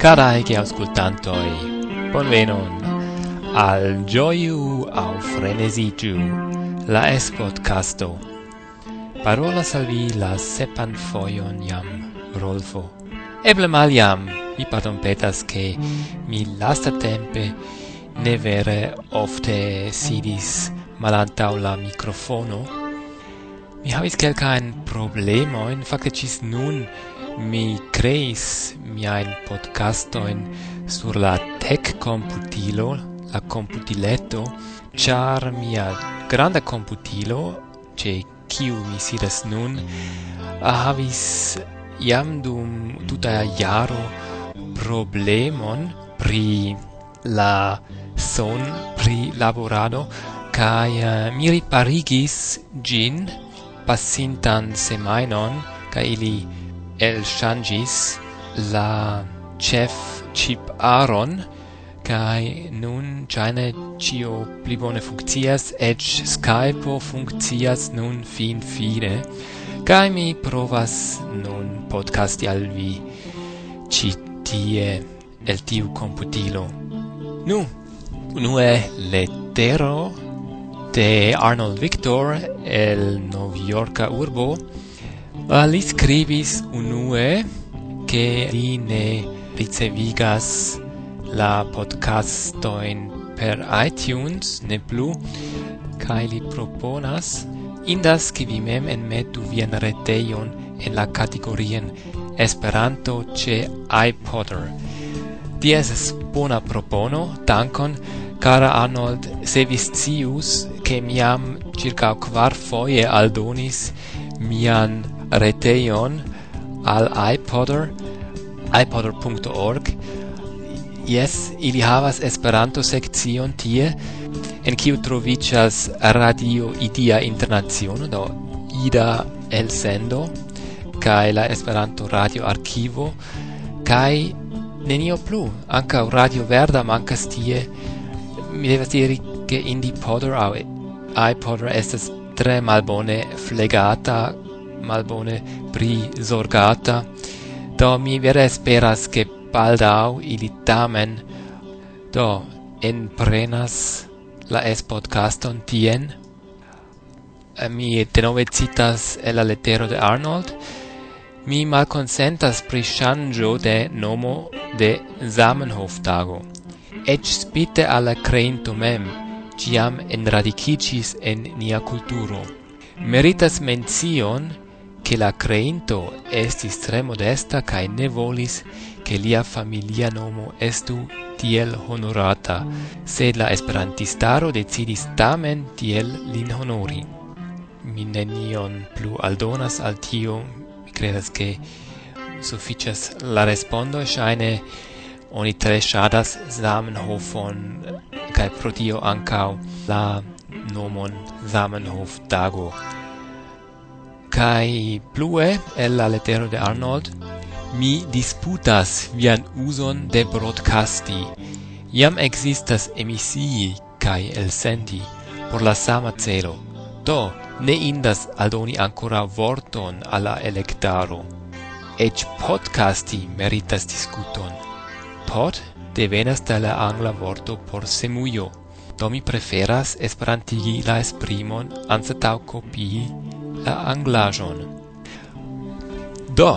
Carai che auscultantoi, bonvenon al gioiu au frenesigiu, la es podcasto. Parola salvi la sepan foion jam, Rolfo. Eble mal jam, mi pardon petas che mi lasta tempe ne vere ofte sidis malantau la microfono, Mi havis kelkajn problemojn, fakte ĝis nun mi kreis miajn podcastojn sur la tech komputilo, la komputileto, ĉar mia granda komputilo, ĉe kiu mi sidas nun, havis jam dum tuta jaro problemon pri la son pri laborado kai uh, eh, mi riparigis gin pasintan semainon kaj ili elŝanĝis la chef chip aron kai nun ŝajne cio pli bone funkcias eĉ Skype funkcias nun fin fine kai mi provas nun podcasti al vi ci tie el tiu computilo nu nu e lettero de Arnold Victor el Novjorka urbo uh, li scribis unue che li ne ricevigas la podcastoin per iTunes ne plu kai li proponas indas che vi mem enmetu vien reteion en la kategorien Esperanto ce iPodder. Dies es bona propono, dankon, cara Arnold, se vis cius che miam circa quar foie aldonis mian reteion al iPodder iPodder.org Yes, ili havas Esperanto sekcion tie, en kiu troviĝas Radio Idia Internaciono do Ida el sendo kaj la Esperanto Radio Arkivo kaj nenio plu, ankaŭ Radio Verda mankas tie. Mi devas diri ke indie podder au iPod estas tre malbone flegata, malbone prizorgata, do mi vere esperas che baldau ili tamen do enprenas la es-podcaston tien. Eh, mi denove citas el la letero de Arnold, mi malconsentas pri shangio de nomo de Zamenhof-tago. Ec spite alla creinto mem, ciam enradicicis en nia culturo. Meritas mencion che la creinto estis tre modesta cae ne volis che lia familia nomo estu tiel honorata, sed la esperantistaro decidis tamen tiel lin honori. Mi nenion plu aldonas al tio, mi credas che sufficias la respondo, shaine oni tre shadas Zamenhofon kai pro tio la nomon Zamenhof Dago. kai plue el la letero de Arnold mi disputas vian uson de broadcasti. Iam existas emisii kaj elsendi por la sama celo. Do, ne indas aldoni ancora vorton alla electaro. Ec podcasti meritas discuton. Pot devenas de la angla vorto por semujo, do mi preferas esperantigi la esprimon anstataŭ kopii la anglaĵon. Do,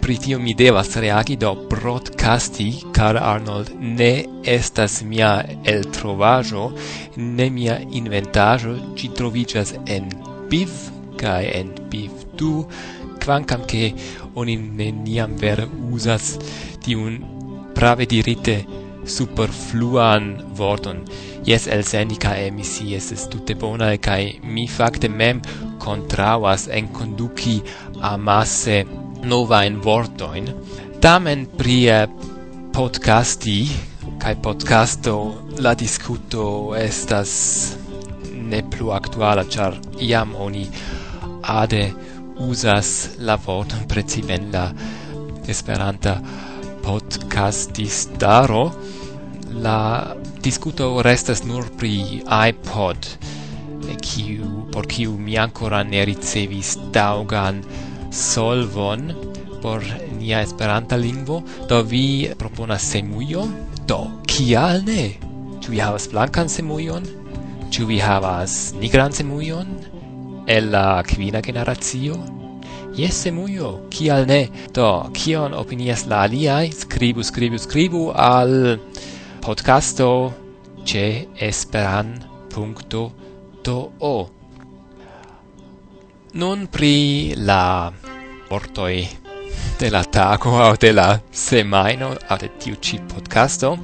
pri tio mi devas reagi do broadcasti, car Arnold ne estas mia eltrovaĵo, ne mia inventaĵo, ĝi troviĝas en BIV kaj en BIV2, kvankam ke oni neniam vere uzas tiun prave dirite superfluan vorton. Jes el senica emisi es tutte bona kai mi facte mem contravas en conduci amasse nova in vortoin tamen pri eh, podcasti kai podcasto la discuto estas ne plu actuala char iam oni ade usas la vorton preciven la esperanta podcastistaro. La discuto restas nur pri iPod kiu por kiu mi ancora ne ricevis daugan solvon por nia esperanta lingvo. Do vi proponas semujo do kial ne? Ĉu vi havas blankan semujon ĉu vi havas nigran semujon el la kvina generacio? Jesse mujo, kial ne? Do, kion opinias la aliai? Scribu, scribu, scribu al podcasto ce esperan.do Nun pri la vortoi de la tago au de la semaino au de tiu ci podcasto.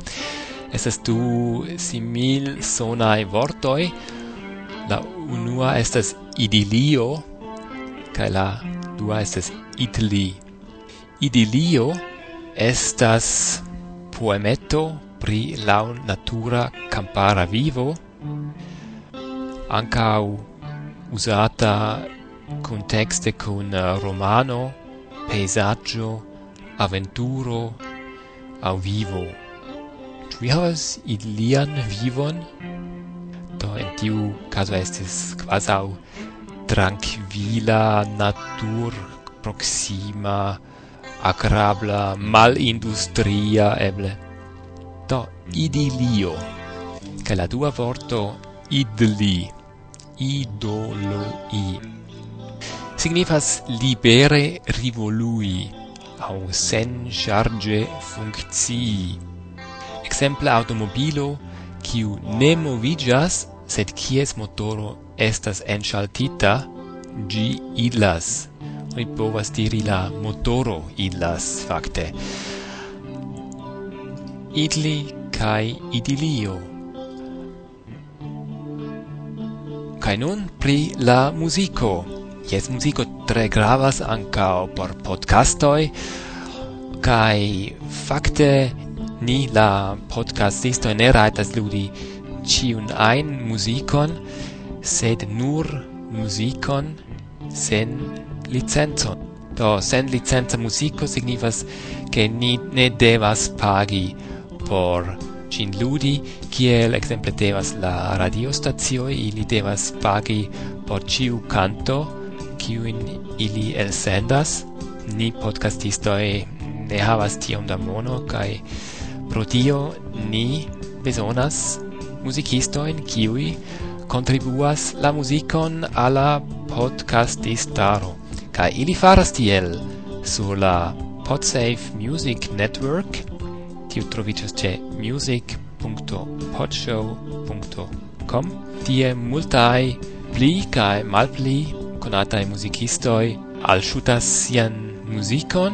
Estes du simil sonai vortoi. La unua estas idilio, kai la dua estas Itli. Idilio estas poemeto pri la natura campara vivo, ancau usata contexte con uh, romano, paesaggio, avventuro au vivo. Ĉu vi havas ilian vivon? Do en tiu caso estis quasau tranquila, natur proxima, agrabla, malindustria eble. Do idilio. che la dua vorto idli, idolo i Signifas libere rivolui au sen charge functii. Exemple automobilo kiu ne movigas sed kies motoro estas enŝaltita, gi ilas. Oni povas diri la motoro ilas, fakte. Idli kai idilio. Kaj nun pri la muziko. Jes, muziko tre gravas ankaŭ por podcastoj, kaj fakte ni la podcastisto ne rajtas ludi ĉiun ajn muzikon, sed nur musicon sen licenzon. Do sen licenza musico signifas che ni ne devas pagi por cin ludi, kiel exemple devas la radiostazioi, ili devas pagi por ciu canto, kiuin ili elsendas. Ni podcastistoi ne havas tiom da mono, kai pro tio ni besonas musicistoin, kiui contribuas la musicon alla podcastistaro. Ca ili faras tiel sur la Podsafe Music Network, tiu trovicas ce music.podshow.com. Tie multae pli cae malpli conatae musicistoi alshutas sian musicon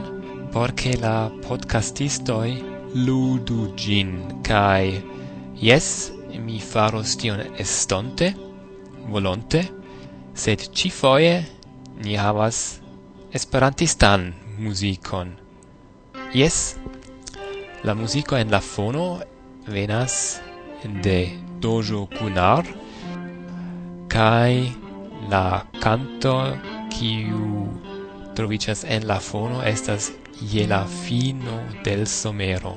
porce la podcastistoi ludu gin, cae yes, mi faros tion estonte, volonte, sed ci foie ni havas esperantistan musicon. Yes, la musico en la fono venas de Dojo Kunar, kai la canto kiu trovicas en la fono estas je la fino del somero.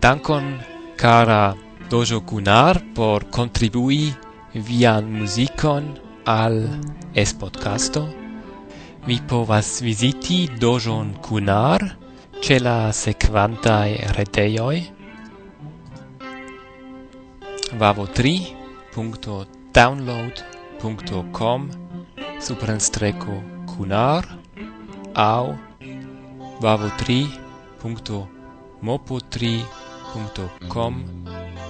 Dankon, cara Dojo Kunar por contribui vian musicon al es podcasto. Vi povas visiti Dojon Kunar ce la sequantae reteioi vavo3.download.com suprenstreco cunar au vavo3.mopo3.com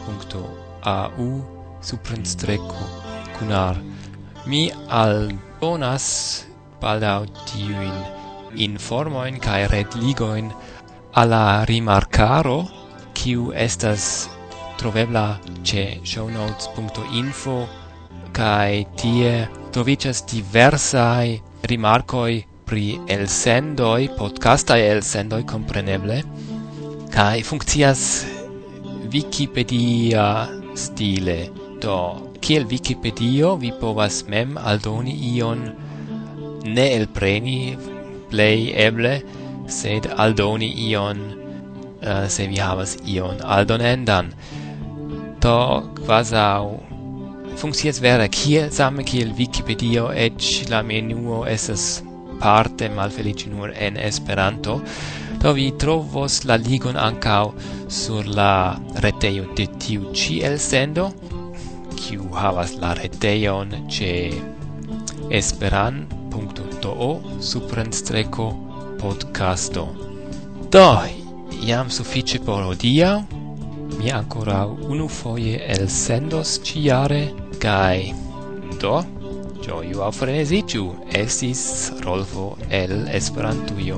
www.au suprenstreco cunar. Mi al albonas baldau tiuin informoin cae redligoin alla rimarcaro, kiu estas trovebla ce shownotes.info kai tie trovicas diversai rimarcoi pri el elsendoi, podcastai elsendoi compreneble, kai funkcias Wikipedia stile. Do, kiel Wikipedio vi povas mem aldoni ion ne el preni play eble, sed aldoni ion uh, se vi havas ion aldonendan. Do, quasau funkcias vere kiel same kiel Wikipedio et la menuo esas parte malfelici nur en Esperanto do vi trovos la ligon ancao sur la reteio de tiu ci el sendo kiu havas la reteion ce esperan.do suprenstreco podcasto. Do, iam suffice por odia Mi ancora unu el sendos ciare, kai do Gioiu au frenesigiu, esis Rolfo el Esperantuio.